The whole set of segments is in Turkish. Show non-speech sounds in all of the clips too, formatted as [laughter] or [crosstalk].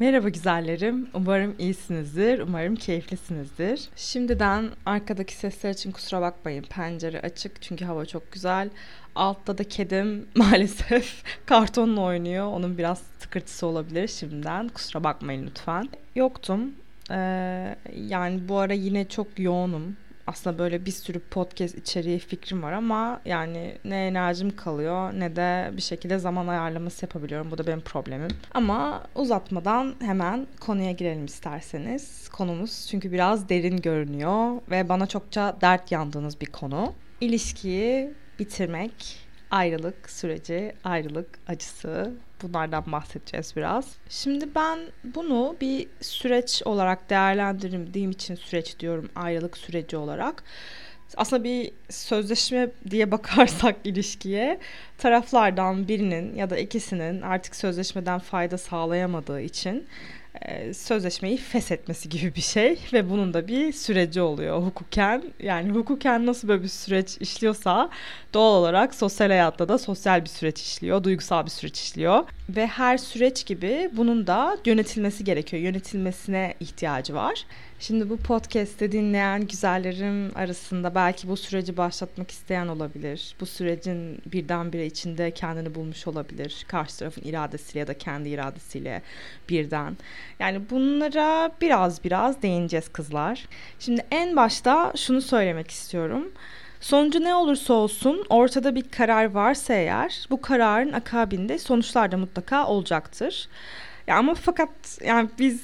Merhaba güzellerim. Umarım iyisinizdir. Umarım keyiflisinizdir. Şimdiden arkadaki sesler için kusura bakmayın. Pencere açık çünkü hava çok güzel. Altta da kedim [laughs] maalesef kartonla oynuyor. Onun biraz tıkırtısı olabilir şimdiden. Kusura bakmayın lütfen. Yoktum. Ee, yani bu ara yine çok yoğunum aslında böyle bir sürü podcast içeriği fikrim var ama yani ne enerjim kalıyor ne de bir şekilde zaman ayarlaması yapabiliyorum. Bu da benim problemim. Ama uzatmadan hemen konuya girelim isterseniz. Konumuz çünkü biraz derin görünüyor ve bana çokça dert yandığınız bir konu. İlişkiyi bitirmek, ayrılık süreci, ayrılık acısı bunlardan bahsedeceğiz biraz. Şimdi ben bunu bir süreç olarak değerlendirdiğim için süreç diyorum ayrılık süreci olarak. Aslında bir sözleşme diye [laughs] bakarsak ilişkiye taraflardan birinin ya da ikisinin artık sözleşmeden fayda sağlayamadığı için sözleşmeyi feshetmesi gibi bir şey [laughs] ve bunun da bir süreci oluyor hukuken. Yani hukuken nasıl böyle bir süreç işliyorsa doğal olarak sosyal hayatta da sosyal bir süreç işliyor, duygusal bir süreç işliyor ve her süreç gibi bunun da yönetilmesi gerekiyor. Yönetilmesine ihtiyacı var. Şimdi bu podcast'te dinleyen güzellerim arasında belki bu süreci başlatmak isteyen olabilir. Bu sürecin birdenbire içinde kendini bulmuş olabilir. Karşı tarafın iradesiyle ya da kendi iradesiyle birden. Yani bunlara biraz biraz değineceğiz kızlar. Şimdi en başta şunu söylemek istiyorum. Sonucu ne olursa olsun ortada bir karar varsa eğer bu kararın akabinde sonuçlar da mutlaka olacaktır. Ya ama fakat yani biz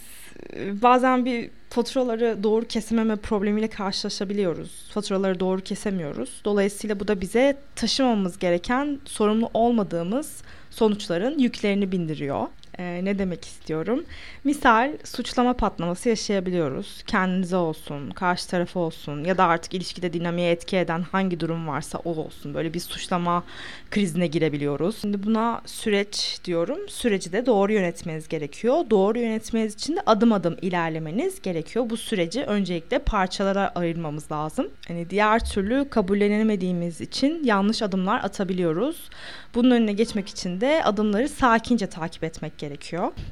bazen bir faturaları doğru kesememe problemiyle karşılaşabiliyoruz. Faturaları doğru kesemiyoruz. Dolayısıyla bu da bize taşımamız gereken, sorumlu olmadığımız sonuçların yüklerini bindiriyor. Ee, ne demek istiyorum? Misal suçlama patlaması yaşayabiliyoruz. Kendinize olsun, karşı tarafa olsun ya da artık ilişkide dinamiğe etki eden hangi durum varsa o olsun. Böyle bir suçlama krizine girebiliyoruz. Şimdi buna süreç diyorum. Süreci de doğru yönetmeniz gerekiyor. Doğru yönetmeniz için de adım adım ilerlemeniz gerekiyor. Bu süreci öncelikle parçalara ayırmamız lazım. Hani diğer türlü kabullenemediğimiz için yanlış adımlar atabiliyoruz. Bunun önüne geçmek için de adımları sakince takip etmek gerekiyor.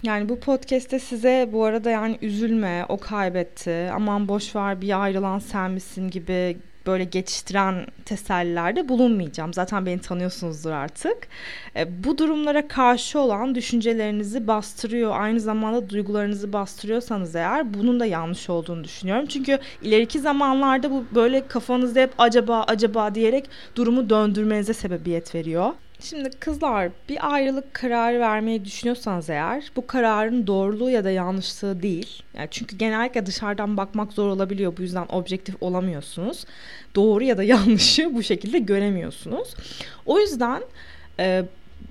Yani bu podcast'te size bu arada yani üzülme, o kaybetti, aman boş ver bir ayrılan sen misin gibi böyle geçiştiren tesellilerde bulunmayacağım. Zaten beni tanıyorsunuzdur artık. E, bu durumlara karşı olan düşüncelerinizi bastırıyor, aynı zamanda duygularınızı bastırıyorsanız eğer bunun da yanlış olduğunu düşünüyorum. Çünkü ileriki zamanlarda bu böyle kafanızda hep acaba acaba diyerek durumu döndürmenize sebebiyet veriyor. Şimdi kızlar bir ayrılık kararı vermeyi düşünüyorsanız eğer bu kararın doğruluğu ya da yanlışlığı değil. Yani çünkü genellikle dışarıdan bakmak zor olabiliyor. Bu yüzden objektif olamıyorsunuz. Doğru ya da yanlışı bu şekilde göremiyorsunuz. O yüzden e,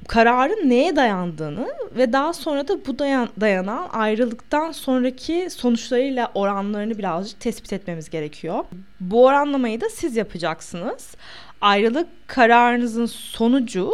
kararın neye dayandığını ve daha sonra da bu dayan, dayanan ayrılıktan sonraki sonuçlarıyla oranlarını birazcık tespit etmemiz gerekiyor. Bu oranlamayı da siz yapacaksınız ayrılık kararınızın sonucu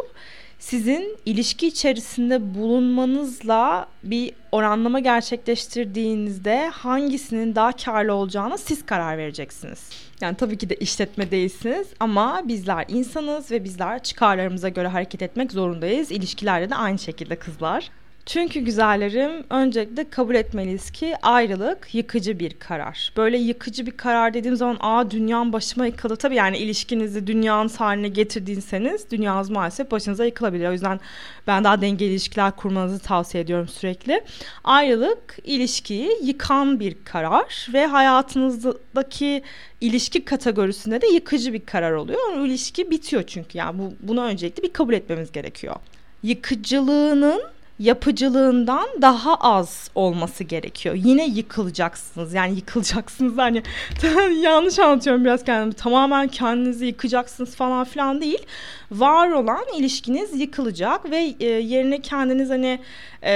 sizin ilişki içerisinde bulunmanızla bir oranlama gerçekleştirdiğinizde hangisinin daha karlı olacağını siz karar vereceksiniz. Yani tabii ki de işletme değilsiniz ama bizler insanız ve bizler çıkarlarımıza göre hareket etmek zorundayız. İlişkilerde de aynı şekilde kızlar. Çünkü güzellerim öncelikle kabul etmeliyiz ki ayrılık yıkıcı bir karar. Böyle yıkıcı bir karar dediğim zaman aa dünyam başıma yıkıldı. Tabii yani ilişkinizi dünyanın haline getirdiyseniz dünyanız maalesef başınıza yıkılabilir. O yüzden ben daha dengeli ilişkiler kurmanızı tavsiye ediyorum sürekli. Ayrılık ilişkiyi yıkan bir karar ve hayatınızdaki ilişki kategorisinde de yıkıcı bir karar oluyor. O ilişki bitiyor çünkü yani bu, bunu öncelikle bir kabul etmemiz gerekiyor. Yıkıcılığının yapıcılığından daha az olması gerekiyor. Yine yıkılacaksınız. Yani yıkılacaksınız [laughs] hani [laughs] yanlış anlatıyorum biraz kendimi. Tamamen kendinizi yıkacaksınız falan filan değil. Var olan ilişkiniz yıkılacak ve e, yerine kendiniz hani e,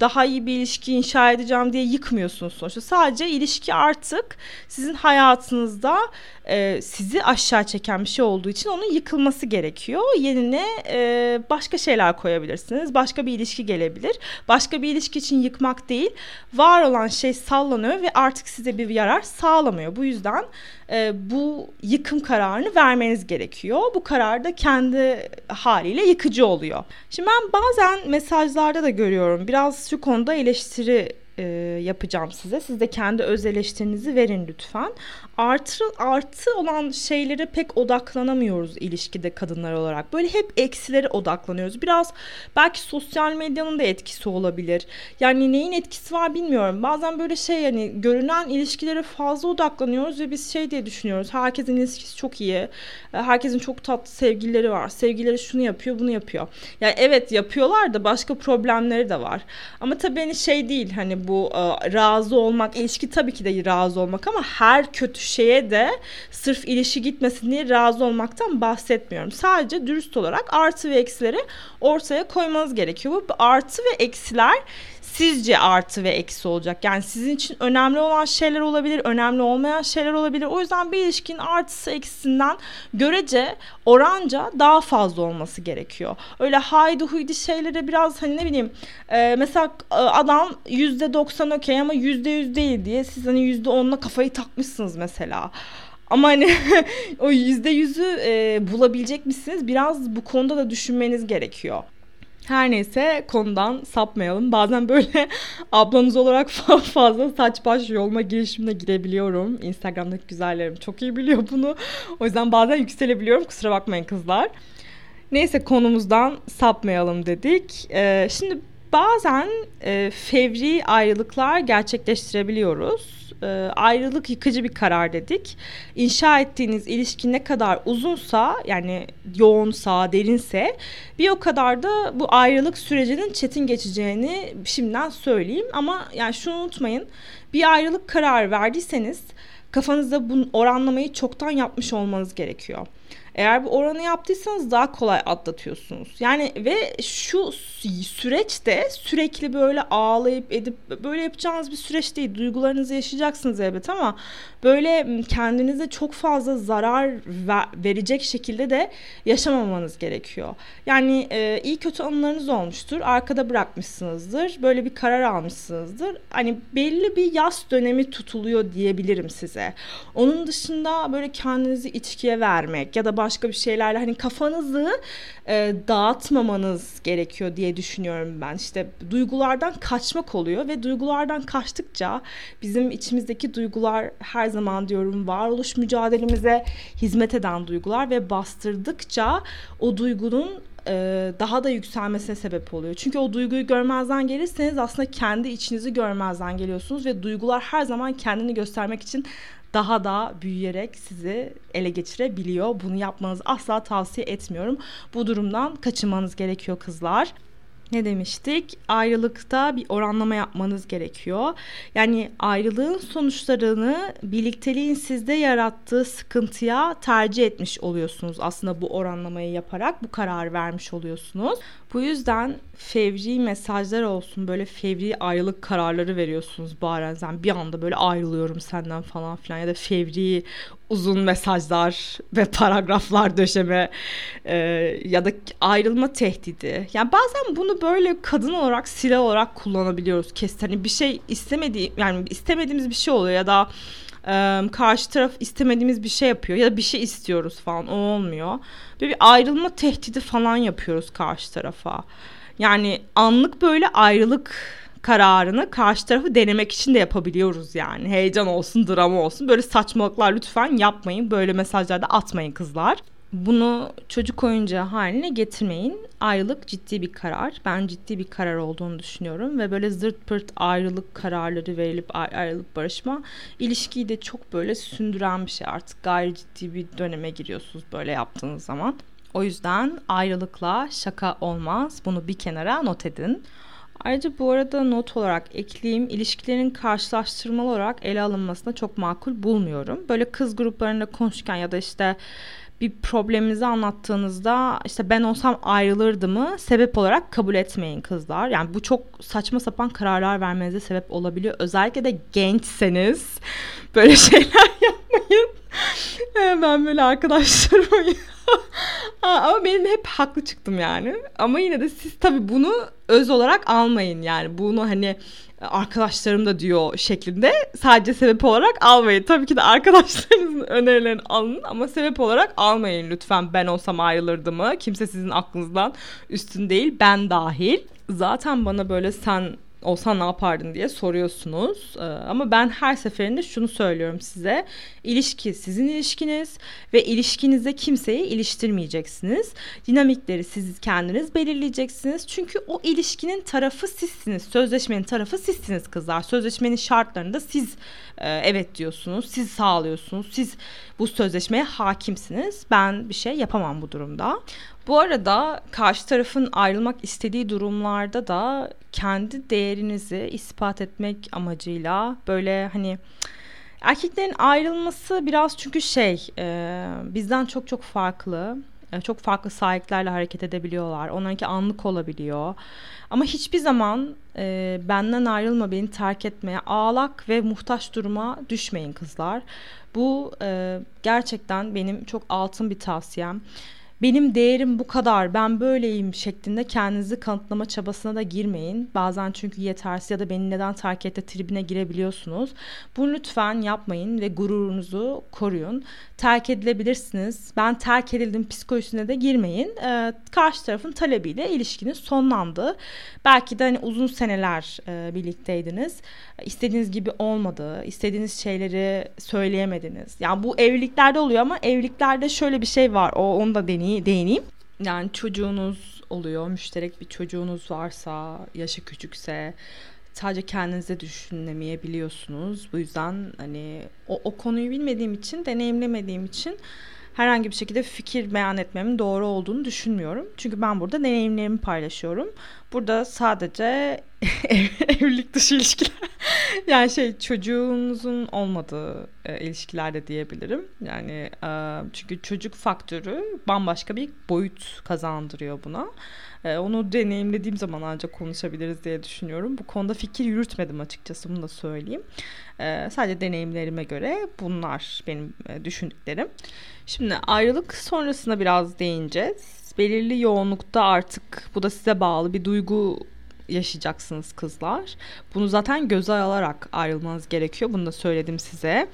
daha iyi bir ilişki inşa edeceğim diye yıkmıyorsunuz sonuçta. Sadece ilişki artık sizin hayatınızda e, sizi aşağı çeken bir şey olduğu için onun yıkılması gerekiyor. Yerine e, başka şeyler koyabilirsiniz. Başka bir ilişki gelebilir. Başka bir ilişki için yıkmak değil. Var olan şey sallanıyor ve artık size bir yarar sağlamıyor. Bu yüzden e, bu yıkım kararını vermeniz gerekiyor. Bu kararı da kendi kendi haliyle yıkıcı oluyor. Şimdi ben bazen mesajlarda da görüyorum biraz şu konuda eleştiri e, yapacağım size. Siz de kendi öz eleştirinizi verin lütfen. Artı, artı olan şeylere pek odaklanamıyoruz ilişkide kadınlar olarak. Böyle hep eksilere odaklanıyoruz. Biraz belki sosyal medyanın da etkisi olabilir. Yani neyin etkisi var bilmiyorum. Bazen böyle şey yani görünen ilişkilere fazla odaklanıyoruz ve biz şey diye düşünüyoruz. Herkesin ilişkisi çok iyi. E, herkesin çok tatlı sevgilileri var. Sevgilileri şunu yapıyor, bunu yapıyor. Yani evet yapıyorlar da başka problemleri de var. Ama tabii hani şey değil hani bu e, razı olmak, ilişki tabii ki de razı olmak ama her kötü şeye de sırf ilişki gitmesin diye razı olmaktan bahsetmiyorum. Sadece dürüst olarak artı ve eksileri ortaya koymanız gerekiyor. Bu artı ve eksiler sizce artı ve eksi olacak. Yani sizin için önemli olan şeyler olabilir, önemli olmayan şeyler olabilir. O yüzden bir ilişkinin artısı eksisinden görece oranca daha fazla olması gerekiyor. Öyle haydi huydi şeylere biraz hani ne bileyim e, mesela e, adam %90 okey ama %100 değil diye siz hani %10'la kafayı takmışsınız mesela. Ama hani [laughs] o yüzde yüzü e, bulabilecek misiniz? Biraz bu konuda da düşünmeniz gerekiyor. Her neyse konudan sapmayalım. Bazen böyle [laughs] ablanız olarak [laughs] fazla saç baş yolma girişimine girebiliyorum. Instagram'daki güzellerim çok iyi biliyor bunu. O yüzden bazen yükselebiliyorum. Kusura bakmayın kızlar. Neyse konumuzdan sapmayalım dedik. Ee, şimdi bazen e, fevri ayrılıklar gerçekleştirebiliyoruz e, ayrılık yıkıcı bir karar dedik. İnşa ettiğiniz ilişki ne kadar uzunsa yani yoğunsa, derinse bir o kadar da bu ayrılık sürecinin çetin geçeceğini şimdiden söyleyeyim. Ama yani şunu unutmayın. Bir ayrılık kararı verdiyseniz kafanızda bu oranlamayı çoktan yapmış olmanız gerekiyor. Eğer bu oranı yaptıysanız daha kolay atlatıyorsunuz. Yani ve şu süreçte sürekli böyle ağlayıp edip böyle yapacağınız bir süreç değil. Duygularınızı yaşayacaksınız elbet ama böyle kendinize çok fazla zarar verecek şekilde de yaşamamanız gerekiyor. Yani e, iyi kötü anılarınız olmuştur. Arkada bırakmışsınızdır. Böyle bir karar almışsınızdır. Hani belli bir yaz dönemi tutuluyor diyebilirim size. Onun dışında böyle kendinizi içkiye vermek ya da başka bir şeylerle hani kafanızı e, dağıtmamanız gerekiyor diye düşünüyorum ben. İşte duygulardan kaçmak oluyor ve duygulardan kaçtıkça bizim içimizdeki duygular her zaman diyorum varoluş mücadelemize hizmet eden duygular ve bastırdıkça o duygunun e, daha da yükselmesine sebep oluyor. Çünkü o duyguyu görmezden gelirseniz aslında kendi içinizi görmezden geliyorsunuz ve duygular her zaman kendini göstermek için daha da büyüyerek sizi ele geçirebiliyor. Bunu yapmanızı asla tavsiye etmiyorum. Bu durumdan kaçınmanız gerekiyor kızlar ne demiştik? Ayrılıkta bir oranlama yapmanız gerekiyor. Yani ayrılığın sonuçlarını birlikteliğin sizde yarattığı sıkıntıya tercih etmiş oluyorsunuz. Aslında bu oranlamayı yaparak bu kararı vermiş oluyorsunuz. Bu yüzden fevri mesajlar olsun böyle fevri ayrılık kararları veriyorsunuz bazen bir anda böyle ayrılıyorum senden falan filan ya da fevri uzun mesajlar ve paragraflar döşeme e, ya da ayrılma tehdidi. Yani bazen bunu böyle kadın olarak silah olarak kullanabiliyoruz. Kesin hani bir şey istemediği yani istemediğimiz bir şey oluyor ya da e, karşı taraf istemediğimiz bir şey yapıyor ya da bir şey istiyoruz falan o olmuyor. Böyle bir ayrılma tehdidi falan yapıyoruz karşı tarafa. Yani anlık böyle ayrılık kararını karşı tarafı denemek için de yapabiliyoruz yani. Heyecan olsun, drama olsun. Böyle saçmalıklar lütfen yapmayın. Böyle mesajlar da atmayın kızlar. Bunu çocuk oyuncağı haline getirmeyin. Ayrılık ciddi bir karar. Ben ciddi bir karar olduğunu düşünüyorum. Ve böyle zırt pırt ayrılık kararları verilip ayrılıp barışma ilişkiyi de çok böyle sündüren bir şey. Artık gayri ciddi bir döneme giriyorsunuz böyle yaptığınız zaman. O yüzden ayrılıkla şaka olmaz. Bunu bir kenara not edin. Ayrıca bu arada not olarak ekleyeyim ilişkilerin karşılaştırmalı olarak ele alınmasına çok makul bulmuyorum. Böyle kız gruplarında konuşurken ya da işte bir probleminizi anlattığınızda işte ben olsam ayrılırdı mı sebep olarak kabul etmeyin kızlar. Yani bu çok saçma sapan kararlar vermenize sebep olabiliyor. Özellikle de gençseniz böyle [laughs] şeyler yapmayın. [laughs] ben böyle arkadaşlarıma [laughs] ama benim hep haklı çıktım yani. Ama yine de siz tabii bunu öz olarak almayın yani. Bunu hani arkadaşlarım da diyor şeklinde sadece sebep olarak almayın. Tabii ki de arkadaşlarınızın [laughs] önerilerini alın ama sebep olarak almayın lütfen. Ben olsam ayrılırdı mı? Kimse sizin aklınızdan üstün değil. Ben dahil. Zaten bana böyle sen olsa ne yapardın diye soruyorsunuz. Ee, ama ben her seferinde şunu söylüyorum size. İlişki sizin ilişkiniz ve ilişkinizde kimseyi iliştirmeyeceksiniz. Dinamikleri siz kendiniz belirleyeceksiniz. Çünkü o ilişkinin tarafı sizsiniz. Sözleşmenin tarafı sizsiniz kızlar. Sözleşmenin şartlarında siz e, evet diyorsunuz. Siz sağlıyorsunuz. Siz bu sözleşmeye hakimsiniz. Ben bir şey yapamam bu durumda. Bu arada karşı tarafın ayrılmak istediği durumlarda da kendi değerinizi ispat etmek amacıyla böyle hani erkeklerin ayrılması biraz çünkü şey e, bizden çok çok farklı e, çok farklı sahiplerle hareket edebiliyorlar. Onlarınki anlık olabiliyor. Ama hiçbir zaman e, benden ayrılma, beni terk etmeye, ağlak ve muhtaç duruma düşmeyin kızlar. Bu e, gerçekten benim çok altın bir tavsiyem benim değerim bu kadar ben böyleyim şeklinde kendinizi kanıtlama çabasına da girmeyin. Bazen çünkü yetersiz ya da beni neden terk etti tribine girebiliyorsunuz. Bunu lütfen yapmayın ve gururunuzu koruyun. Terk edilebilirsiniz. Ben terk edildim psikolojisine de girmeyin. Ee, karşı tarafın talebiyle ilişkiniz sonlandı. Belki de hani uzun seneler e, birlikteydiniz. İstediğiniz gibi olmadı. İstediğiniz şeyleri söyleyemediniz. Yani bu evliliklerde oluyor ama evliliklerde şöyle bir şey var. O onu da deneyim değineyim. Yani çocuğunuz oluyor, müşterek bir çocuğunuz varsa, yaşı küçükse sadece kendinize düşünemeyebiliyorsunuz. Bu yüzden hani o, o konuyu bilmediğim için, deneyimlemediğim için herhangi bir şekilde fikir beyan etmemin doğru olduğunu düşünmüyorum. Çünkü ben burada deneyimlerimi paylaşıyorum. Burada sadece [laughs] evlilik dışı ilişkiler yani şey çocuğunuzun olmadığı e, ilişkilerde diyebilirim. Yani e, çünkü çocuk faktörü bambaşka bir boyut kazandırıyor buna. E, onu deneyimlediğim zaman ancak konuşabiliriz diye düşünüyorum. Bu konuda fikir yürütmedim açıkçası bunu da söyleyeyim. E, sadece deneyimlerime göre bunlar benim e, düşündüklerim. Şimdi ayrılık sonrasında biraz değineceğiz. Belirli yoğunlukta artık bu da size bağlı bir duygu yaşayacaksınız kızlar. Bunu zaten göze alarak ayrılmanız gerekiyor. Bunu da söyledim size.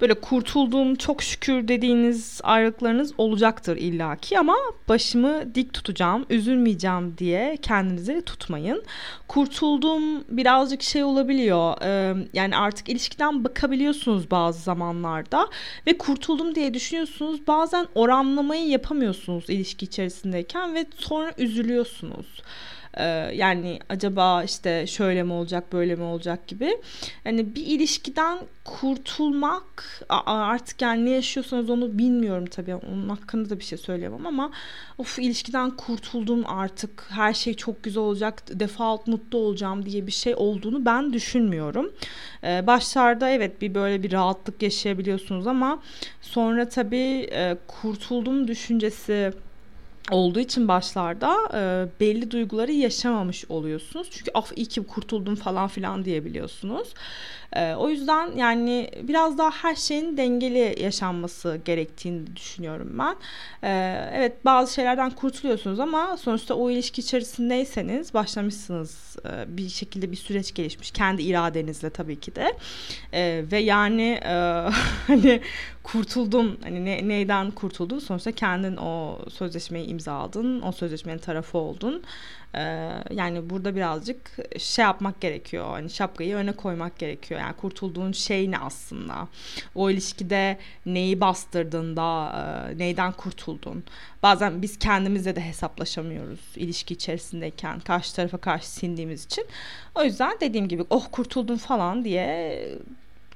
Böyle kurtulduğum çok şükür dediğiniz ayrılıklarınız olacaktır illaki ama başımı dik tutacağım, üzülmeyeceğim diye kendinizi tutmayın. Kurtulduğum birazcık şey olabiliyor. Yani artık ilişkiden bakabiliyorsunuz bazı zamanlarda ve kurtuldum diye düşünüyorsunuz. Bazen oranlamayı yapamıyorsunuz ilişki içerisindeyken ve sonra üzülüyorsunuz. Ee, yani acaba işte şöyle mi olacak böyle mi olacak gibi. Yani bir ilişkiden kurtulmak artık yani ne yaşıyorsanız onu bilmiyorum tabii. Onun hakkında da bir şey söyleyemem ama of ilişkiden kurtuldum artık her şey çok güzel olacak default mutlu olacağım diye bir şey olduğunu ben düşünmüyorum. Ee, başlarda evet bir böyle bir rahatlık yaşayabiliyorsunuz ama sonra tabii e, kurtuldum düşüncesi olduğu için başlarda e, belli duyguları yaşamamış oluyorsunuz. Çünkü af iyi ki kurtuldum falan filan diyebiliyorsunuz. E, o yüzden yani biraz daha her şeyin dengeli yaşanması gerektiğini düşünüyorum ben. E, evet bazı şeylerden kurtuluyorsunuz ama sonuçta o ilişki içerisindeyseniz başlamışsınız e, bir şekilde bir süreç gelişmiş kendi iradenizle tabii ki de e, ve yani e, [laughs] hani kurtuldum hani ne, neyden kurtuldun sonuçta kendin o sözleşmeyi imzaladın o sözleşmenin tarafı oldun ee, yani burada birazcık şey yapmak gerekiyor. Hani şapkayı öne koymak gerekiyor. Yani kurtulduğun şey ne aslında? O ilişkide neyi bastırdın da e, neyden kurtuldun? Bazen biz kendimizle de hesaplaşamıyoruz ilişki içerisindeyken karşı tarafa karşı sindiğimiz için. O yüzden dediğim gibi oh kurtuldun falan diye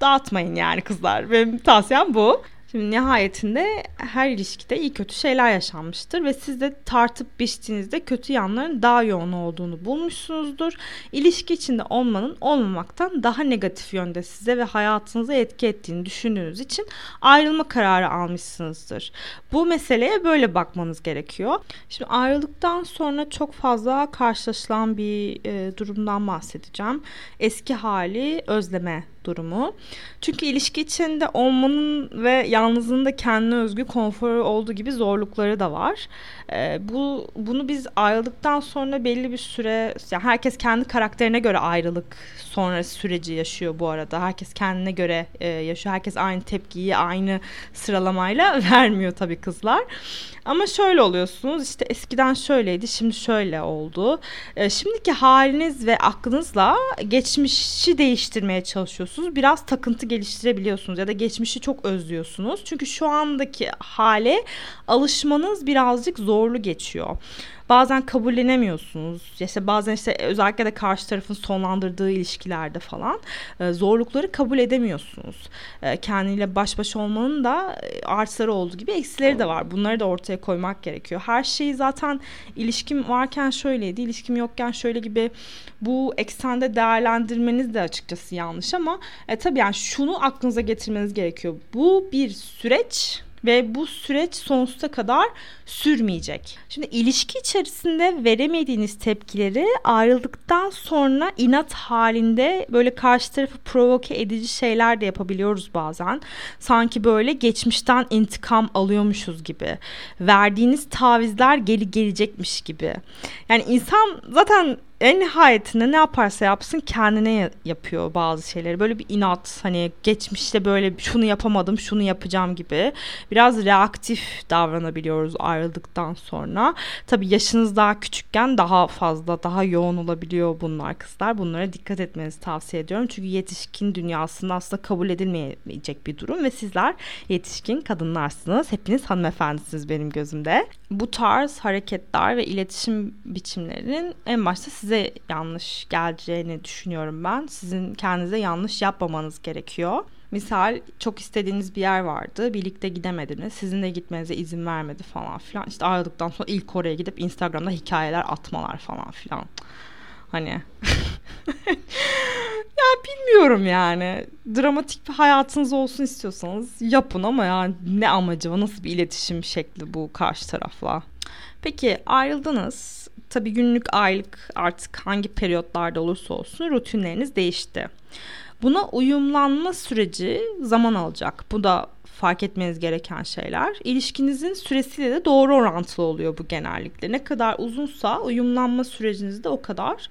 dağıtmayın yani kızlar. Benim tavsiyem bu. Şimdi nihayetinde her ilişkide iyi kötü şeyler yaşanmıştır ve siz de tartıp biçtiğinizde kötü yanların daha yoğun olduğunu bulmuşsunuzdur. İlişki içinde olmanın olmamaktan daha negatif yönde size ve hayatınıza etki ettiğini düşündüğünüz için ayrılma kararı almışsınızdır. Bu meseleye böyle bakmanız gerekiyor. Şimdi ayrılıktan sonra çok fazla karşılaşılan bir e, durumdan bahsedeceğim. Eski hali özleme durumu. Çünkü ilişki içinde olmanın ve yalnızlığın da kendine özgü konforu olduğu gibi zorlukları da var. E, bu bunu biz ayrıldıktan sonra belli bir süre yani herkes kendi karakterine göre ayrılık sonrası süreci yaşıyor bu arada. Herkes kendine göre e, yaşıyor. Herkes aynı tepkiyi aynı sıralamayla [laughs] vermiyor tabii kızlar. Ama şöyle oluyorsunuz işte eskiden şöyleydi şimdi şöyle oldu. E, şimdiki haliniz ve aklınızla geçmişi değiştirmeye çalışıyorsunuz. Biraz takıntı geliştirebiliyorsunuz ya da geçmişi çok özlüyorsunuz. Çünkü şu andaki hale alışmanız birazcık zorlu geçiyor bazen kabullenemiyorsunuz. İşte bazen işte özellikle de karşı tarafın sonlandırdığı ilişkilerde falan e, zorlukları kabul edemiyorsunuz. E, kendiyle baş başa olmanın da e, artıları olduğu gibi eksileri de var. Bunları da ortaya koymak gerekiyor. Her şeyi zaten ilişkim varken şöyleydi, ilişkim yokken şöyle gibi bu eksende değerlendirmeniz de açıkçası yanlış ama e, tabii yani şunu aklınıza getirmeniz gerekiyor. Bu bir süreç ve bu süreç sonsuza kadar sürmeyecek. Şimdi ilişki içerisinde veremediğiniz tepkileri ayrıldıktan sonra inat halinde böyle karşı tarafı provoke edici şeyler de yapabiliyoruz bazen. Sanki böyle geçmişten intikam alıyormuşuz gibi. Verdiğiniz tavizler geri gelecekmiş gibi. Yani insan zaten en nihayetinde ne yaparsa yapsın kendine yapıyor bazı şeyleri. Böyle bir inat hani geçmişte böyle şunu yapamadım şunu yapacağım gibi. Biraz reaktif davranabiliyoruz ayrıldıktan sonra. Tabii yaşınız daha küçükken daha fazla daha yoğun olabiliyor bunlar kızlar. Bunlara dikkat etmenizi tavsiye ediyorum. Çünkü yetişkin dünyasında aslında kabul edilmeyecek bir durum ve sizler yetişkin kadınlarsınız. Hepiniz hanımefendisiniz benim gözümde. Bu tarz hareketler ve iletişim biçimlerinin en başta siz size yanlış geleceğini düşünüyorum ben. Sizin kendinize yanlış yapmamanız gerekiyor. Misal çok istediğiniz bir yer vardı. Birlikte gidemediniz. Sizin de gitmenize izin vermedi falan filan. İşte ayrıldıktan sonra ilk oraya gidip Instagram'da hikayeler atmalar falan filan. Hani [laughs] ya bilmiyorum yani. Dramatik bir hayatınız olsun istiyorsanız yapın ama yani ne amacı var? Nasıl bir iletişim şekli bu karşı tarafla? Peki ayrıldınız tabii günlük, aylık artık hangi periyotlarda olursa olsun rutinleriniz değişti. Buna uyumlanma süreci zaman alacak. Bu da fark etmeniz gereken şeyler. İlişkinizin süresiyle de doğru orantılı oluyor bu genellikle. Ne kadar uzunsa uyumlanma süreciniz de o kadar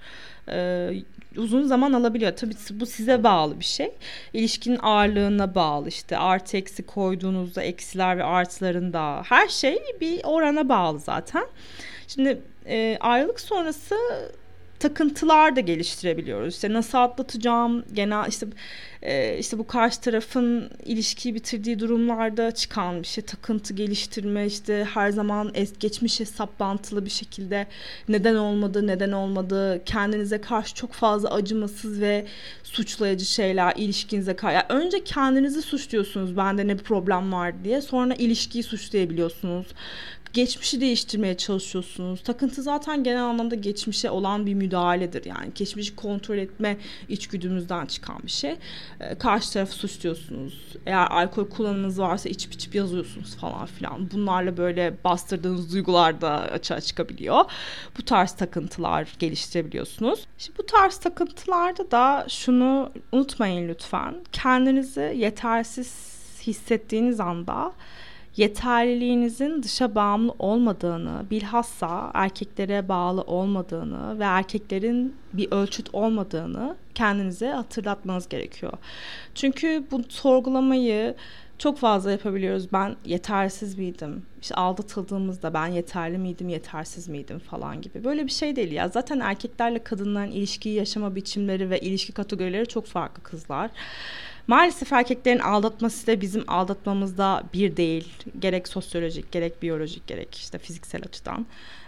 e, uzun zaman alabiliyor. Tabii bu size bağlı bir şey. İlişkinin ağırlığına bağlı işte artı eksi koyduğunuzda eksiler ve artılarında her şey bir orana bağlı zaten. Şimdi e, ayrılık sonrası takıntılar da geliştirebiliyoruz. İşte nasıl atlatacağım, genel işte e, işte bu karşı tarafın ilişkiyi bitirdiği durumlarda çıkan bir şey, takıntı geliştirme, işte her zaman es geçmişe saplantılı bir şekilde neden olmadı, neden olmadı, kendinize karşı çok fazla acımasız ve suçlayıcı şeyler ilişkinize karşı. Yani önce kendinizi suçluyorsunuz bende ne problem var diye, sonra ilişkiyi suçlayabiliyorsunuz geçmişi değiştirmeye çalışıyorsunuz. Takıntı zaten genel anlamda geçmişe olan bir müdahaledir. Yani geçmişi kontrol etme içgüdümüzden çıkan bir şey. Ee, karşı tarafı suçluyorsunuz. Eğer alkol kullanımınız varsa içip içip yazıyorsunuz falan filan. Bunlarla böyle bastırdığınız duygular da açığa çıkabiliyor. Bu tarz takıntılar geliştirebiliyorsunuz. Şimdi bu tarz takıntılarda da şunu unutmayın lütfen. Kendinizi yetersiz hissettiğiniz anda yeterliliğinizin dışa bağımlı olmadığını, bilhassa erkeklere bağlı olmadığını ve erkeklerin bir ölçüt olmadığını kendinize hatırlatmanız gerekiyor. Çünkü bu sorgulamayı çok fazla yapabiliyoruz. Ben yetersiz miydim? İşte aldatıldığımızda ben yeterli miydim, yetersiz miydim falan gibi. Böyle bir şey değil ya. Zaten erkeklerle kadınların ilişkiyi yaşama biçimleri ve ilişki kategorileri çok farklı kızlar. Maalesef erkeklerin aldatması da bizim aldatmamızda bir değil. Gerek sosyolojik, gerek biyolojik, gerek işte fiziksel açıdan.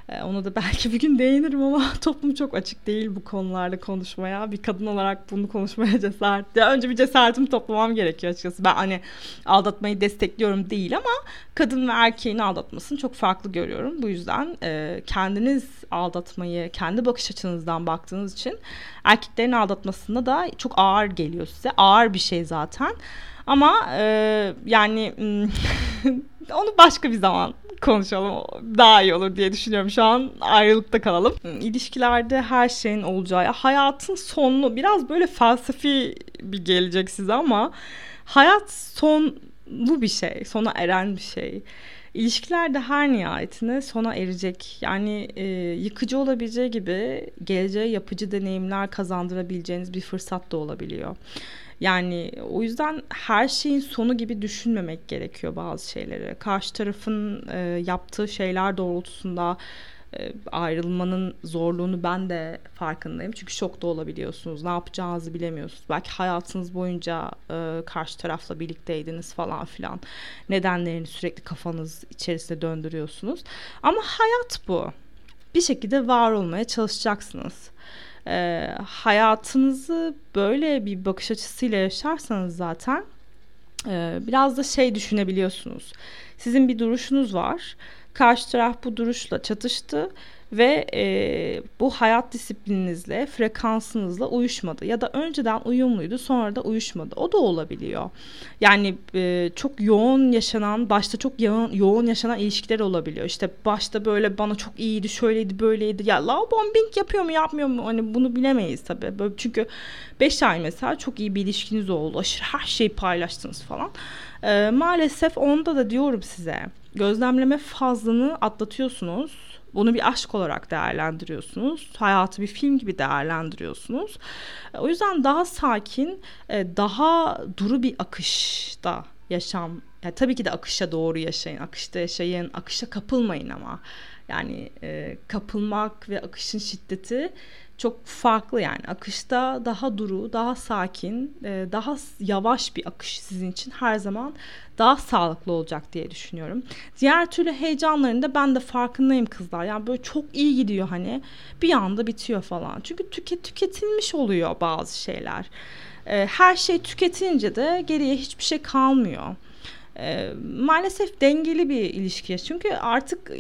Ee, ona da belki bir gün değinirim ama [laughs] toplum çok açık değil bu konularda konuşmaya. Bir kadın olarak bunu konuşmaya [laughs] cesaret. Ya önce bir cesaretimi toplamam gerekiyor açıkçası. Ben hani aldatmayı destekliyorum değil ama kadın ve erkeğin aldatmasını çok farklı görüyorum. Bu yüzden e, kendiniz aldatmayı kendi bakış açınızdan baktığınız için erkeklerin aldatmasında da çok ağır geliyor size. Ağır bir şey zaten. Ama e, yani [laughs] onu başka bir zaman konuşalım daha iyi olur diye düşünüyorum. Şu an ayrılıkta kalalım. İlişkilerde her şeyin olacağı, hayatın sonlu biraz böyle felsefi bir gelecek size ama hayat sonlu bir şey, sona eren bir şey. İlişkiler de her nihayetinde sona erecek. Yani e, yıkıcı olabileceği gibi geleceğe yapıcı deneyimler kazandırabileceğiniz bir fırsat da olabiliyor. Yani o yüzden her şeyin sonu gibi düşünmemek gerekiyor bazı şeyleri. Karşı tarafın e, yaptığı şeyler doğrultusunda e, ayrılmanın zorluğunu ben de farkındayım. Çünkü şokta olabiliyorsunuz. Ne yapacağınızı bilemiyorsunuz. Belki hayatınız boyunca e, karşı tarafla birlikteydiniz falan filan. Nedenlerini sürekli kafanız içerisinde döndürüyorsunuz. Ama hayat bu. Bir şekilde var olmaya çalışacaksınız. E, hayatınızı böyle bir bakış açısıyla yaşarsanız zaten e, biraz da şey düşünebiliyorsunuz. Sizin bir duruşunuz var Karşı taraf bu duruşla çatıştı ve e, bu hayat disiplininizle, frekansınızla uyuşmadı ya da önceden uyumluydu sonra da uyuşmadı. O da olabiliyor. Yani e, çok yoğun yaşanan, başta çok yoğun, yoğun yaşanan ilişkiler olabiliyor. İşte başta böyle bana çok iyiydi, şöyleydi, böyleydi. Ya love bombing yapıyor mu, yapmıyor mu? Hani bunu bilemeyiz tabii. Böyle çünkü 5 ay mesela çok iyi bir ilişkiniz oldu. Aşırı her şeyi paylaştınız falan. E, maalesef onda da diyorum size gözlemleme fazlını atlatıyorsunuz. Bunu bir aşk olarak değerlendiriyorsunuz. Hayatı bir film gibi değerlendiriyorsunuz. O yüzden daha sakin, e, daha duru bir akışta yaşam. Yani tabii ki de akışa doğru yaşayın, akışta yaşayın, akışa kapılmayın ama. Yani e, kapılmak ve akışın şiddeti çok farklı yani akışta daha duru, daha sakin, e, daha yavaş bir akış sizin için her zaman daha sağlıklı olacak diye düşünüyorum. Diğer türlü heyecanlarında ben de farkındayım kızlar. Yani böyle çok iyi gidiyor hani bir anda bitiyor falan. Çünkü tüket tüketilmiş oluyor bazı şeyler. E, her şey tüketilince de geriye hiçbir şey kalmıyor. E, maalesef dengeli bir ilişki. Çünkü artık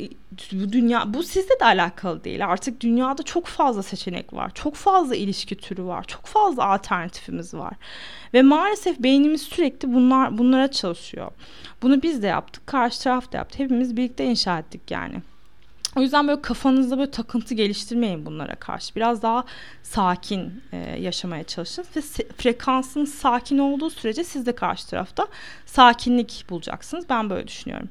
bu dünya bu sizde de alakalı değil. Artık dünyada çok fazla seçenek var. Çok fazla ilişki türü var. Çok fazla alternatifimiz var. Ve maalesef beynimiz sürekli bunlar bunlara çalışıyor. Bunu biz de yaptık. Karşı taraf da yaptı. Hepimiz birlikte inşa ettik yani. O yüzden böyle kafanızda böyle takıntı geliştirmeyin bunlara karşı. Biraz daha sakin e, yaşamaya çalışın ve frekansınız sakin olduğu sürece siz de karşı tarafta sakinlik bulacaksınız. Ben böyle düşünüyorum.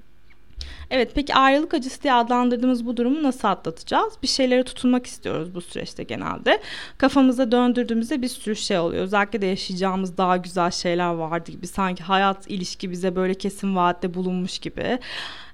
Evet peki ayrılık acısı diye adlandırdığımız bu durumu nasıl atlatacağız? Bir şeylere tutunmak istiyoruz bu süreçte genelde. Kafamıza döndürdüğümüzde bir sürü şey oluyor. Özellikle de yaşayacağımız daha güzel şeyler vardı gibi. Sanki hayat ilişki bize böyle kesin vaatte bulunmuş gibi.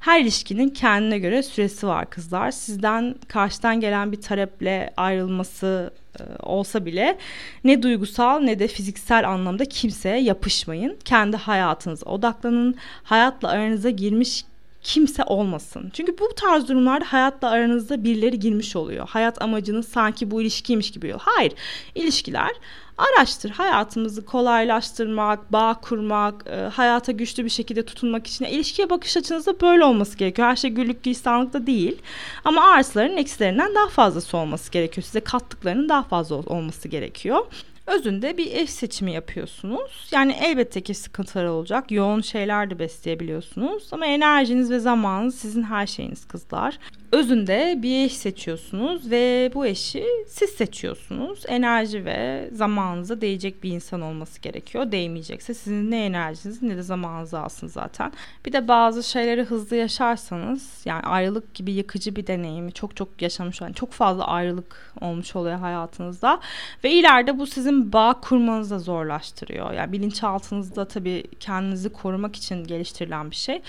Her ilişkinin kendine göre süresi var kızlar. Sizden karşıdan gelen bir taleple ayrılması e, olsa bile ne duygusal ne de fiziksel anlamda kimseye yapışmayın. Kendi hayatınıza odaklanın. Hayatla aranıza girmiş kimse olmasın. Çünkü bu tarz durumlarda hayatla aranızda birileri girmiş oluyor. Hayat amacınız sanki bu ilişkiymiş gibi oluyor. Hayır. İlişkiler araştır. Hayatımızı kolaylaştırmak, bağ kurmak, e, hayata güçlü bir şekilde tutunmak için. ilişkiye bakış açınızda böyle olması gerekiyor. Her şey güllük gülistanlıkta değil. Ama artıların eksilerinden daha fazlası olması gerekiyor. Size kattıklarının daha fazla olması gerekiyor. Özünde bir eş seçimi yapıyorsunuz. Yani elbette ki sıkıntılar olacak. Yoğun şeyler de besleyebiliyorsunuz. Ama enerjiniz ve zamanınız sizin her şeyiniz kızlar özünde bir eş seçiyorsunuz ve bu eşi siz seçiyorsunuz. Enerji ve zamanınıza değecek bir insan olması gerekiyor. Değmeyecekse sizin ne enerjiniz ne de zamanınızı alsın zaten. Bir de bazı şeyleri hızlı yaşarsanız yani ayrılık gibi yıkıcı bir deneyimi çok çok yaşamış olan çok fazla ayrılık olmuş oluyor hayatınızda ve ileride bu sizin bağ kurmanızı da zorlaştırıyor. Yani bilinçaltınızda tabii kendinizi korumak için geliştirilen bir şey.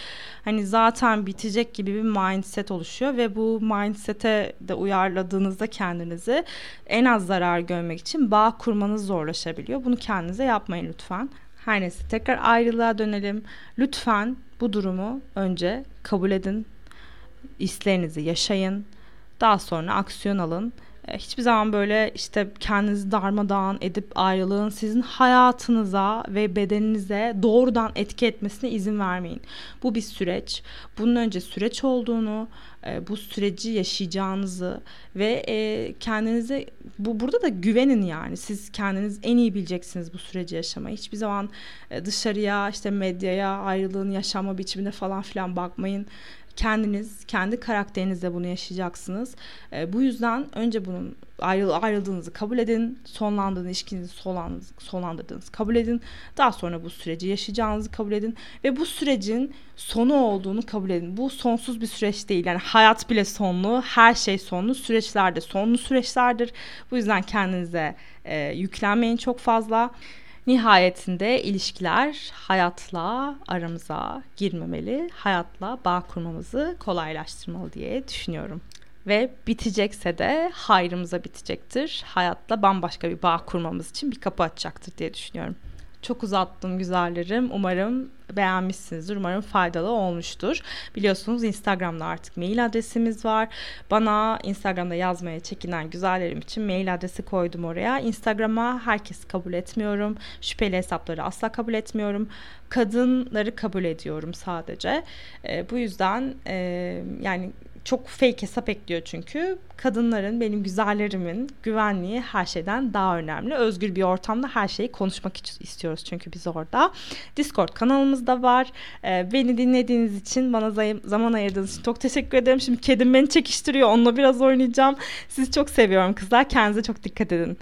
Hani zaten bitecek gibi bir mindset oluşuyor ve bu mindset'e de uyarladığınızda kendinizi en az zarar görmek için bağ kurmanız zorlaşabiliyor. Bunu kendinize yapmayın lütfen. Her neyse tekrar ayrılığa dönelim. Lütfen bu durumu önce kabul edin. İslerinizi yaşayın. Daha sonra aksiyon alın hiçbir zaman böyle işte kendinizi darmadağın edip ayrılığın sizin hayatınıza ve bedeninize doğrudan etki etmesine izin vermeyin. Bu bir süreç. Bunun önce süreç olduğunu, e, bu süreci yaşayacağınızı ve e, kendinize bu burada da güvenin yani. Siz kendiniz en iyi bileceksiniz bu süreci yaşamayı. Hiçbir zaman dışarıya işte medyaya ayrılığın yaşama biçimine falan filan bakmayın. Kendiniz, kendi karakterinizle bunu yaşayacaksınız. E, bu yüzden önce bunun ayrıl ayrıldığınızı kabul edin. Sonlandığını, ilişkinizi sonlandırdığınızı kabul edin. Daha sonra bu süreci yaşayacağınızı kabul edin. Ve bu sürecin sonu olduğunu kabul edin. Bu sonsuz bir süreç değil. Yani hayat bile sonlu, her şey sonlu. Süreçler de sonlu süreçlerdir. Bu yüzden kendinize e, yüklenmeyin çok fazla. Nihayetinde ilişkiler hayatla aramıza girmemeli, hayatla bağ kurmamızı kolaylaştırmalı diye düşünüyorum. Ve bitecekse de hayrımıza bitecektir. Hayatla bambaşka bir bağ kurmamız için bir kapı açacaktır diye düşünüyorum. Çok uzattım güzellerim. Umarım beğenmişsinizdir. Umarım faydalı olmuştur. Biliyorsunuz Instagram'da artık mail adresimiz var. Bana Instagram'da yazmaya çekinen güzellerim için mail adresi koydum oraya. Instagram'a herkesi kabul etmiyorum. Şüpheli hesapları asla kabul etmiyorum. Kadınları kabul ediyorum sadece. E, bu yüzden e, yani çok fake hesap ekliyor çünkü. Kadınların, benim güzellerimin güvenliği her şeyden daha önemli. Özgür bir ortamda her şeyi konuşmak istiyoruz çünkü biz orada. Discord kanalımız da var. Ee, beni dinlediğiniz için, bana zaman ayırdığınız için çok teşekkür ederim. Şimdi kedim beni çekiştiriyor. Onunla biraz oynayacağım. Sizi çok seviyorum kızlar. Kendinize çok dikkat edin.